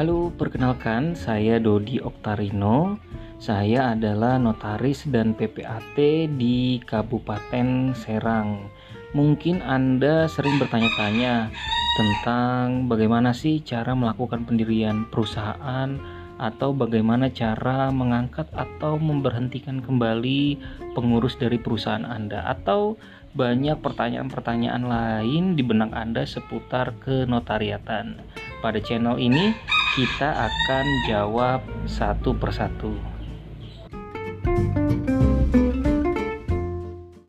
Halo, perkenalkan saya Dodi Oktarino. Saya adalah notaris dan PPAT di Kabupaten Serang. Mungkin Anda sering bertanya-tanya tentang bagaimana sih cara melakukan pendirian perusahaan atau bagaimana cara mengangkat atau memberhentikan kembali pengurus dari perusahaan Anda atau banyak pertanyaan-pertanyaan lain di benak Anda seputar kenotariatan. Pada channel ini kita akan jawab satu persatu.